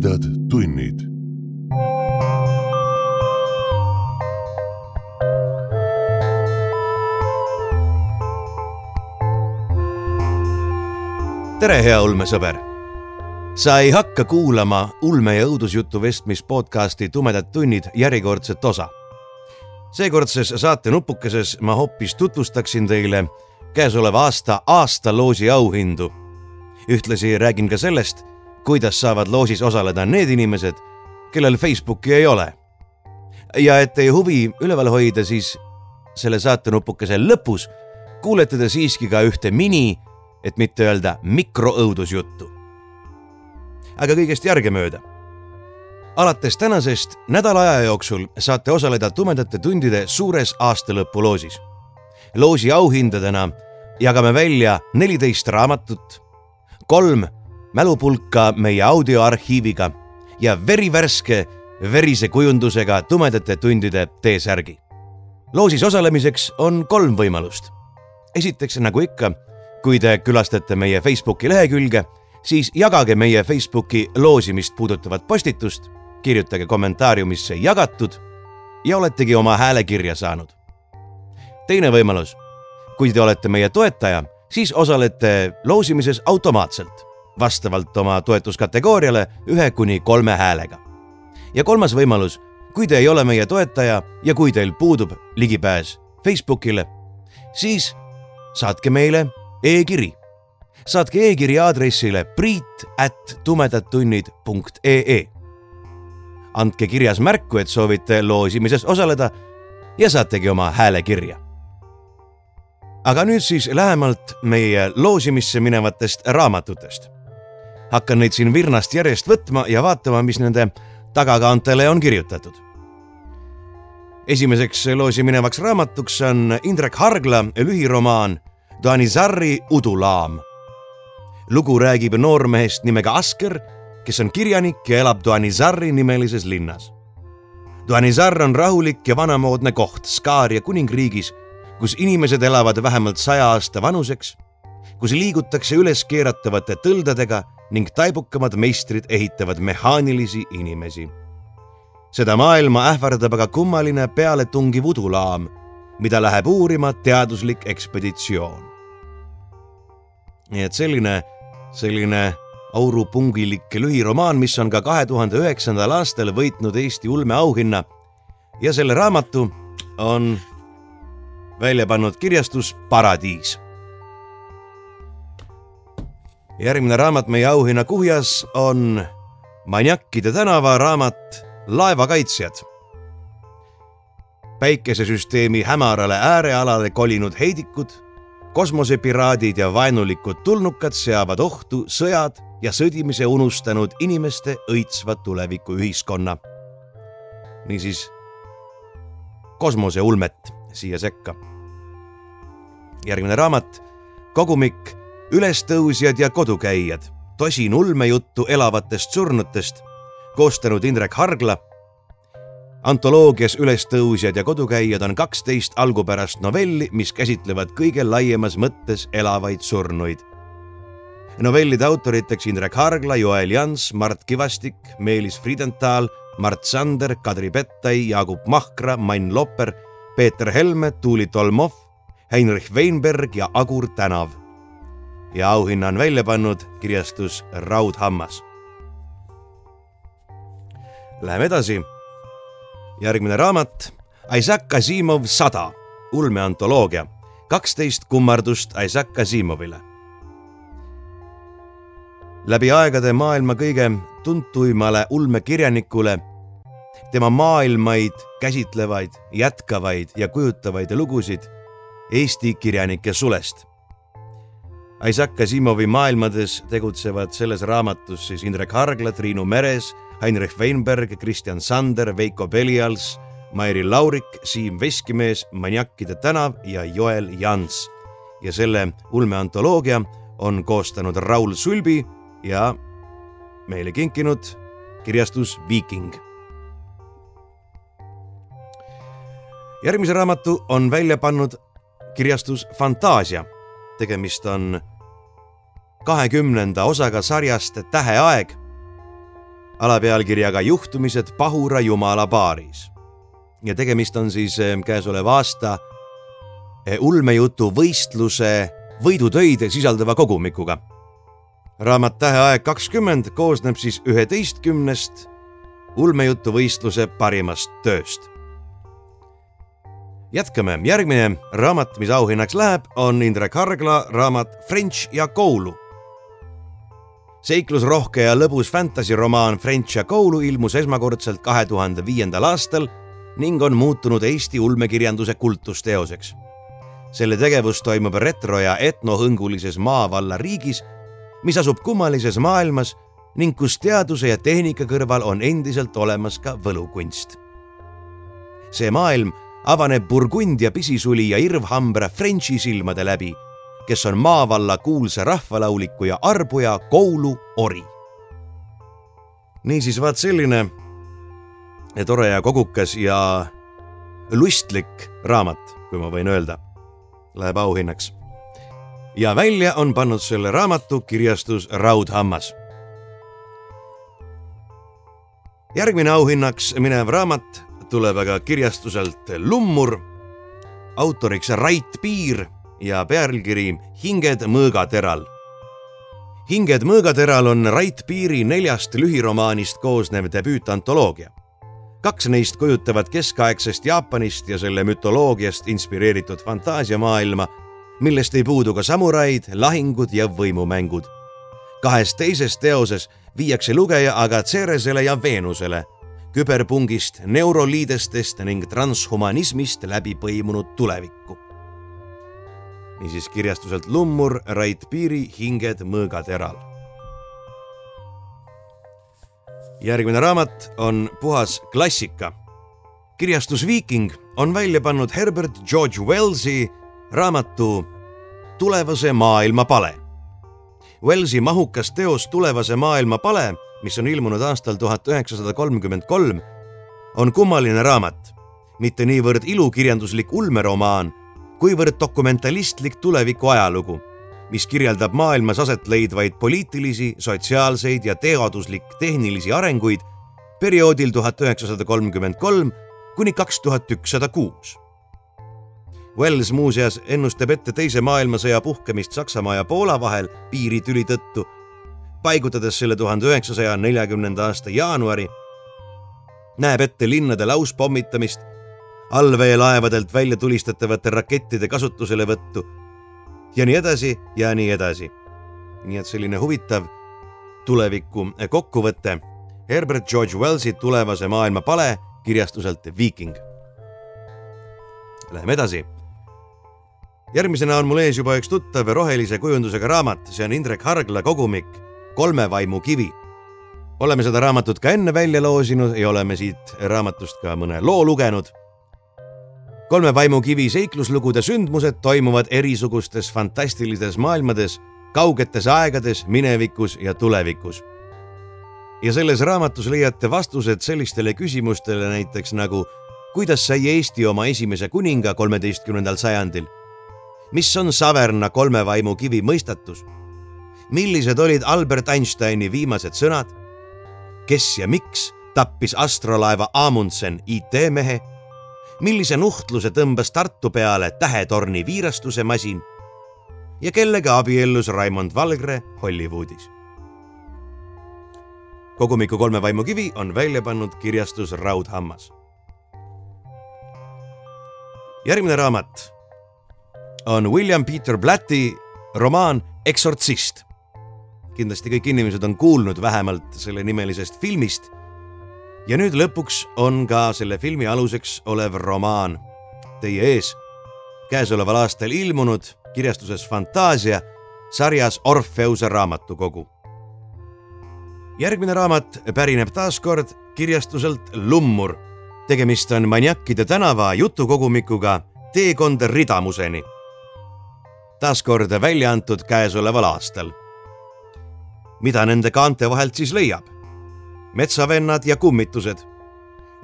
tumedad tunnid. tere, hea ulmesõber. sa ei hakka kuulama ulme ja õudusjutu vestmis podcasti Tumedad tunnid järjekordset osa. seekordses saate nupukeses ma hoopis tutvustaksin teile käesoleva aasta aastaloosi auhindu. ühtlasi räägin ka sellest, kuidas saavad loosis osaleda need inimesed, kellel Facebooki ei ole. ja et teie huvi üleval hoida, siis selle saatenupukese lõpus kuulete te siiski ka ühte mini, et mitte öelda mikroõudusjuttu. aga kõigest järgemööda. alates tänasest nädala aja jooksul saate osaleda tumedate tundide suures aastalõpuloosis. loosi auhindadena jagame välja neliteist raamatut, kolm mälupulka meie audioarhiiviga ja verivärske verise kujundusega tumedate tundide T-särgi. loosis osalemiseks on kolm võimalust. esiteks, nagu ikka, kui te külastate meie Facebooki lehekülge, siis jagage meie Facebooki loosimist puudutavat postitust, kirjutage kommentaariumisse jagatud ja oletegi oma hääle kirja saanud. teine võimalus kui te olete meie toetaja, siis osalete loosimises automaatselt, vastavalt oma toetuskategooriale ühe kuni kolme häälega. ja kolmas võimalus, kui te ei ole meie toetaja ja kui teil puudub ligipääs Facebookile, siis saatke meile e-kiri. saatke e-kiri aadressile priit at tumedattunnid.ee. andke kirjas märku, et soovite loosimises osaleda ja saategi oma hääle kirja aga nüüd siis lähemalt meie loosimisse minevatest raamatutest. Hakkan neid siin virnast järjest võtma ja vaatama, mis nende tagakaantele on kirjutatud. esimeseks loosi minevaks raamatuks on Indrek Hargla lühiromaan Danizarri udulaam. lugu räägib noormehest nimega Asker, kes on kirjanik ja elab Danizarri nimelises linnas. Danizar on rahulik ja vanamoodne koht Skaaria kuningriigis kus inimesed elavad vähemalt saja aasta vanuseks, kus liigutakse üleskeeratavate tõldadega ning taibukamad meistrid ehitavad mehaanilisi inimesi. seda maailma ähvardab aga kummaline pealetungiv udulaam, mida läheb uurima teaduslik ekspeditsioon. nii et selline, selline aurupungilik lühiromaan, mis on ka kahe tuhande üheksandal aastal võitnud Eesti ulmeauhinna ja selle raamatu on välja pannud kirjastus Paradiis. Järgmine raamat meie auhinna kuhjas on Maniakkide tänava raamat Laevakaitsjad. päikesesüsteemi hämarale äärealale kolinud heidikud, kosmosepiraadid ja vaenulikud tulnukad seavad ohtu sõjad ja sõdimise unustanud inimeste õitsva tulevikuühiskonna. niisiis kosmoseulmet siia sekka. järgmine raamat, kogumik Ülestõusjad ja kodukäijad, tosin ulmejuttu elavatest surnutest, koostanud Indrek Hargla. antoloogias Ülestõusjad ja kodukäijad on kaksteist algupärast novelli, mis käsitlevad kõige laiemas mõttes elavaid surnuid novellide autoriteks Indrek Hargla, Joel Jans, Mart Kivastik, Meelis Friedenthal, Mart Sander, Kadri Pettai, Jaagup Mahkra, Mann Lopper Peeter Helme, Tuuli Tolmov, Heinrich Weinberg ja Agur Tänav. Ja auhinna on välja pannud kirjastus Raudhammas. Läheme edasi. järgmine raamat Isaac Asimov sada, ulmeantoloogia, kaksteist kummardust Isaac Asimovile. läbi aegade maailma kõige tuntuimale ulmekirjanikule tema maailmaid käsitlevaid, jätkavaid ja kujutavaid lugusid Eesti kirjanike sulest. Isaac Asimovi maailmades tegutsevad selles raamatus siis Indrek Hargla, Triinu Meres, Heinrich Weinberg, Kristjan Sander, Veiko Belials, Mairi Laurik, Siim Veskimees, Maniakkide tänav ja Joel Jans. ja selle ulmeantoloogia on koostanud Raul Sulbi ja meile kinkinud kirjastus Viiking järgmise raamatu on välja pannud kirjastus Fantaasia. Tegemist on kahekümnenda osaga sarjast Täheaeg. alapealkirjaga Juhtumised Pahura jumala baaris. ja tegemist on siis eh, käesoleva aasta eh, ulmejutu võistluse võidutöid sisaldava kogumikuga. raamat Täheaeg kakskümmend koosneb siis üheteistkümnest ulmejutuvõistluse parimast tööst jätkame, järgmine raamat, mis auhinnaks läheb, on Indrek Hargla raamat French ja koulu. seiklusrohke ja lõbus fantasy-romaan French ja koulu ilmus esmakordselt kahe tuhande viiendal aastal ning on muutunud Eesti ulmekirjanduse kultusteoseks. selle tegevus toimub retro- ja etnohõngulises maavalla riigis, mis asub kummalises maailmas ning kus teaduse ja tehnika kõrval on endiselt olemas ka võlukunst. see maailm avaneb Burgundia pisisuli ja irvhambra Frenchi silmade läbi, kes on maavalla kuulsa rahvalauliku ja arbuja Koulu ori. niisiis, vaat selline tore ja kogukas ja lustlik raamat, kui ma võin öelda, läheb auhinnaks. ja välja on pannud selle raamatu kirjastus Raudhammas. järgmine auhinnaks minev raamat tuleb aga kirjastuselt Lummur, autoriks Rait Piir ja pealkiri Hinged mõõgateral. hinged mõõgateral on Rait Piiri neljast lühiromaanist koosnev debüütantoloogia. kaks neist kujutavad keskaegsest Jaapanist ja selle mütoloogiast inspireeritud fantaasiamaailma, millest ei puudu ka samuraid, lahingud ja võimumängud. kahes teises teoses viiakse lugeja aga Ceresele ja Veenusele küberpungist, neuroliidestest ning transhumanismist läbi põimunud tulevikku. niisiis kirjastuselt Lummur, Rait Piiri Hinged mõõgateral. järgmine raamat on puhas klassika. kirjastus Viiking on välja pannud Herbert George Wellsi raamatu Tulevase maailma pale. Wellsi mahukas teos Tulevase maailma pale mis on ilmunud aastal tuhat üheksasada kolmkümmend kolm, on kummaline raamat, mitte niivõrd ilukirjanduslik ulmeromaan, kuivõrd dokumentalistlik tuleviku ajalugu, mis kirjeldab maailmas aset leidvaid poliitilisi, sotsiaalseid ja teaduslik-tehnilisi arenguid perioodil tuhat üheksasada kolmkümmend kolm kuni kaks tuhat ükssada kuus. Wells muuseas ennustab ette Teise maailmasõja puhkemist Saksamaa ja Poola vahel piiritüli tõttu paigutades selle tuhande üheksasaja neljakümnenda aasta jaanuari, näeb ette linnade lauspommitamist, allveelaevadelt välja tulistatavate rakettide kasutuselevõttu ja nii edasi ja nii edasi. nii et selline huvitav tuleviku kokkuvõte Herbert George Wellsi tulevase maailma pale kirjastuselt Viiking. Läheme edasi. järgmisena on mul ees juba üks tuttav rohelise kujundusega raamat, see on Indrek Hargla kogumik kolme vaimu kivi. oleme seda raamatut ka enne välja loosinud ja oleme siit raamatust ka mõne loo lugenud. kolme vaimu kivi seikluslugude sündmused toimuvad erisugustes fantastilistes maailmades, kaugetes aegades, minevikus ja tulevikus. ja selles raamatus leiate vastused sellistele küsimustele näiteks nagu kuidas sai Eesti oma esimese kuninga kolmeteistkümnendal sajandil? mis on Saverna kolme vaimu kivi mõistatus? Millised olid Albert Einsteini viimased sõnad? kes ja miks tappis astrolaeva Amundsen IT-mehe? millise nuhtluse tõmbas Tartu peale tähetorni viirastuse masin? ja kellega abiellus Raimond Valgre Hollywoodis? kogumiku kolme vaimukivi on välja pannud kirjastus Raudhammas. järgmine raamat on William Peter Blatti romaan Eksortsist kindlasti kõik inimesed on kuulnud vähemalt sellenimelisest filmist. ja nüüd lõpuks on ka selle filmi aluseks olev romaan teie ees. käesoleval aastal ilmunud kirjastuses Fantaasia sarjas Orfeuse raamatukogu. järgmine raamat pärineb taas kord kirjastuselt Lummur. tegemist on Maniakide tänava jutukogumikuga Teekond ridamuseni. taas kord välja antud käesoleval aastal mida nende kaante vahelt siis leiab? metsavennad ja kummitused,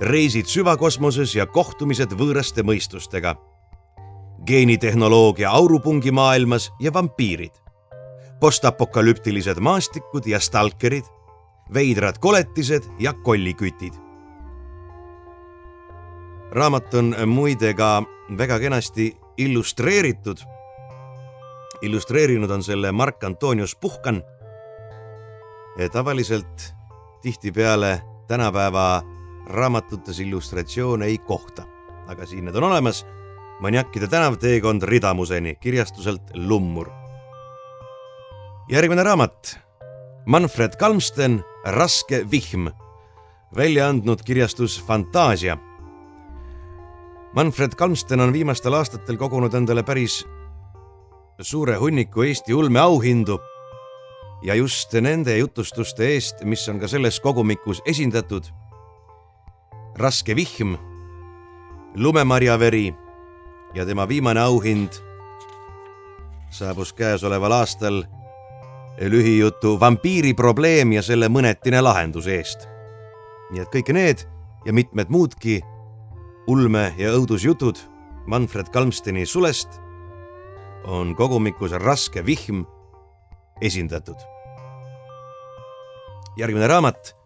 reisid süvakosmoses ja kohtumised võõraste mõistustega, geenitehnoloogia aurupungi maailmas ja vampiirid, postapokalüptilised maastikud ja stalkerid, veidrad koletised ja kollikütid. raamat on muide ka väga kenasti illustreeritud. illustreerinud on selle Mark Antonius Puhkan. Tavaliselt tihtipeale tänapäeva raamatutes illustratsioone ei kohta, aga siin need on olemas. maniakkide tänav, teekond ridamuseni kirjastuselt Lummur. järgmine raamat Manfred Kalmsten, Raske vihm, välja andnud kirjastus Fantaasia. Manfred Kalmsten on viimastel aastatel kogunud endale päris suure hunniku Eesti ulmeauhindu ja just nende jutustuste eest, mis on ka selles kogumikus esindatud. raske vihm, lumemarjaveri ja tema viimane auhind saabus käesoleval aastal lühijutu Vampiiri probleem ja selle mõnetine lahendus eest. nii et kõik need ja mitmed muudki ulme- ja õudusjutud Manfred Kalmsteni sulest on kogumikus Raske vihm esindatud. järgmine raamat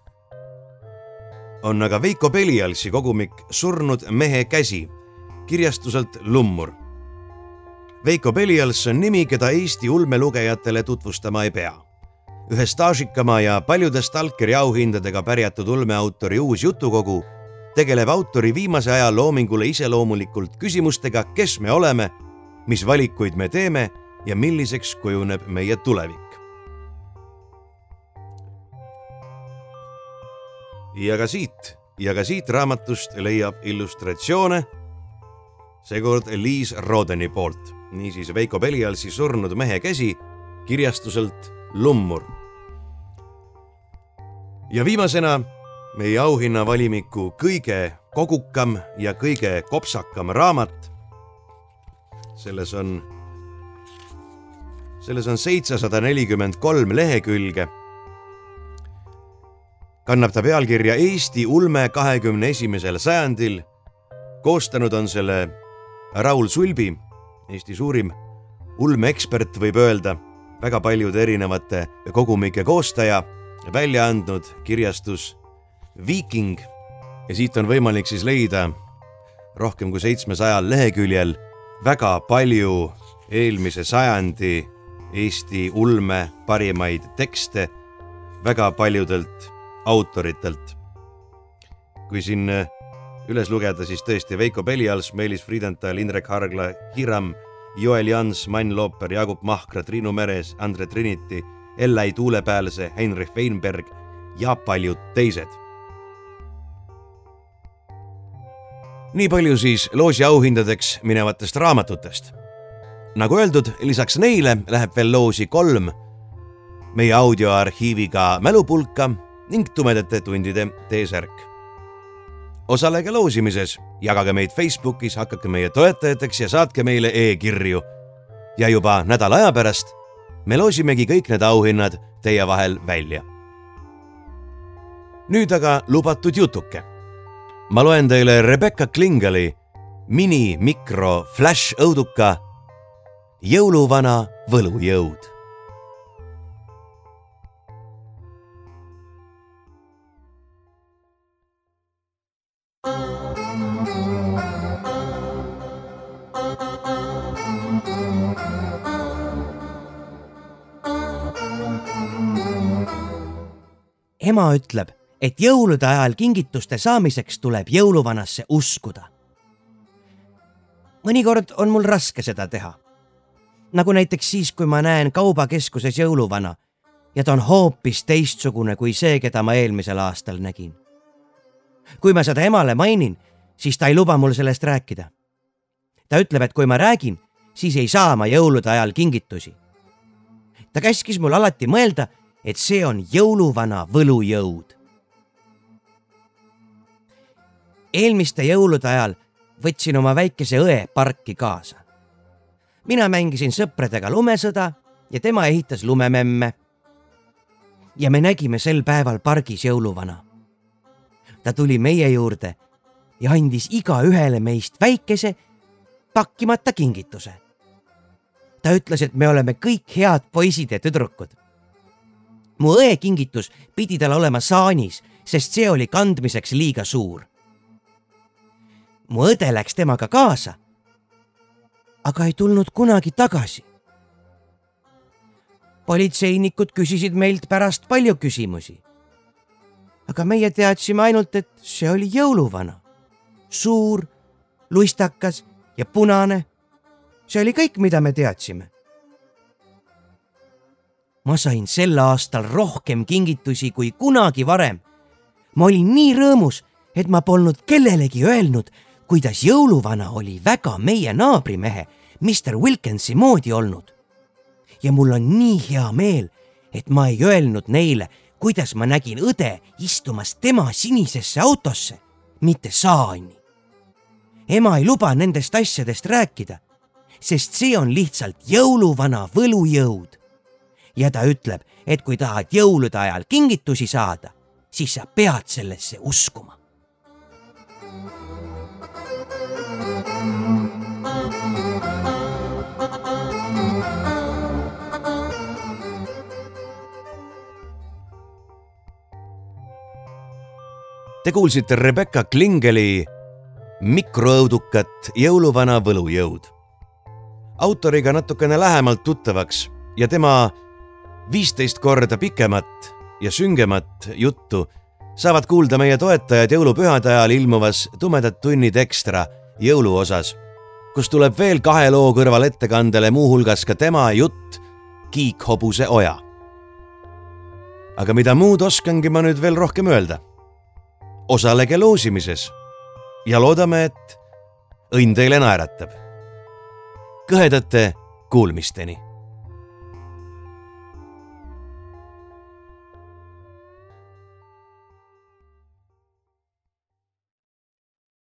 on aga Veiko Pelialsi kogumik Surnud mehe käsi kirjastuselt Lummur Veiko Pelials on nimi, keda Eesti ulmelugejatele tutvustama ei pea. ühe staažikama ja paljude Stalkeri auhindadega pärjatud ulmeautori uus jutukogu tegeleb autori viimase aja loomingule iseloomulikult küsimustega, kes me oleme, mis valikuid me teeme ja milliseks kujuneb meie tulevik. Ja ka siit ja ka siit raamatust leiab illustratsioone, seekord Liis Rodeni poolt niisiis Veiko Pelialsi surnud mehe käsi kirjastuselt Lummur. ja viimasena meie auhinnavalimiku kõige kogukam ja kõige kopsakam raamat. selles on, selles on seitsesada nelikümmend kolm lehekülge. Kannab ta pealkirja Eesti ulme kahekümne esimesel sajandil. koostanud on selle Raul Sulbi Eesti suurim ulmeekspert, võib öelda, väga paljude erinevate kogumike koostaja, välja andnud kirjastus Viiking ja siit on võimalik siis leida rohkem kui seitsmesajal leheküljel väga palju eelmise sajandi Eesti ulme parimaid tekste väga paljudelt autoritelt. kui siin üles lugeda, siis tõesti Veiko Pelials, Meelis Friedenthal, Indrek Hargla, Hiram, Joel Jans, Mann Looper, Jaagup Mahkra, Triinu Meres, Andre Triniti, Ellai Tuulepääse, Heinrich Weinberg ja paljud teised. nii palju siis loosi auhindadeks minevatest raamatutest. nagu öeldud, lisaks neile läheb veel loosi kolm meie audioarhiiviga mälupulka ning tumedate tundide T-särk osalege loosimises, jagage meid Facebookis, hakake meie toetajateks ja saatke meile e-kirju. ja juba nädala aja pärast me loosimegi kõik need auhinnad teie vahel välja. nüüd aga lubatud jutuke. ma loen teile Rebecca Klingali mini, mikro, flash õuduka Jõuluvana võlujõud ema ütleb, et jõulude ajal kingituste saamiseks tuleb jõuluvanasse uskuda. mõnikord on mul raske seda teha. nagu näiteks siis, kui ma näen kaubakeskuses jõuluvana ja ta on hoopis teistsugune kui see, keda ma eelmisel aastal nägin. kui ma seda emale mainin, siis ta ei luba mul sellest rääkida. ta ütleb, et kui ma räägin, siis ei saa ma jõulude ajal kingitusi. ta käskis mul alati mõelda et see on jõuluvana võlujõud. eelmiste jõulude ajal võtsin oma väikese õe parki kaasa. mina mängisin sõpradega lumesõda ja tema ehitas lumememme. ja me nägime sel päeval pargis jõuluvana. ta tuli meie juurde ja andis igaühele meist väikese pakkimata kingituse. ta ütles, et me oleme kõik head poisid ja tüdrukud mu õe kingitus pidi tal olema saanis, sest see oli kandmiseks liiga suur. mu õde läks temaga kaasa, aga ei tulnud kunagi tagasi. politseinikud küsisid meilt pärast palju küsimusi. aga meie teadsime ainult, et see oli jõuluvana, suur, luistakas ja punane. see oli kõik, mida me teadsime ma sain sel aastal rohkem kingitusi kui kunagi varem. ma olin nii rõõmus, et ma polnud kellelegi öelnud, kuidas jõuluvana oli väga meie naabrimehe, Mr Wilkinsi moodi olnud. ja mul on nii hea meel, et ma ei öelnud neile, kuidas ma nägin õde istumas tema sinisesse autosse, mitte saani. ema ei luba nendest asjadest rääkida, sest see on lihtsalt jõuluvana võlujõud ja ta ütleb, et kui tahad jõulude ajal kingitusi saada, siis sa pead sellesse uskuma. Te kuulsite Rebecca Klingeli mikroõudukat Jõuluvana võlujõud. autoriga natukene lähemalt tuttavaks ja tema viisteist korda pikemat ja süngemat juttu saavad kuulda meie toetajad jõulupühade ajal ilmuvas Tumedad tunnid ekstra jõuluosas, kus tuleb veel kahe loo kõrval ettekandele muuhulgas ka tema jutt Kiikhobuse oja. aga mida muud oskangi ma nüüd veel rohkem öelda? osalege loosimises ja loodame, et õnn teile naeratab. kõhedate kuulmisteni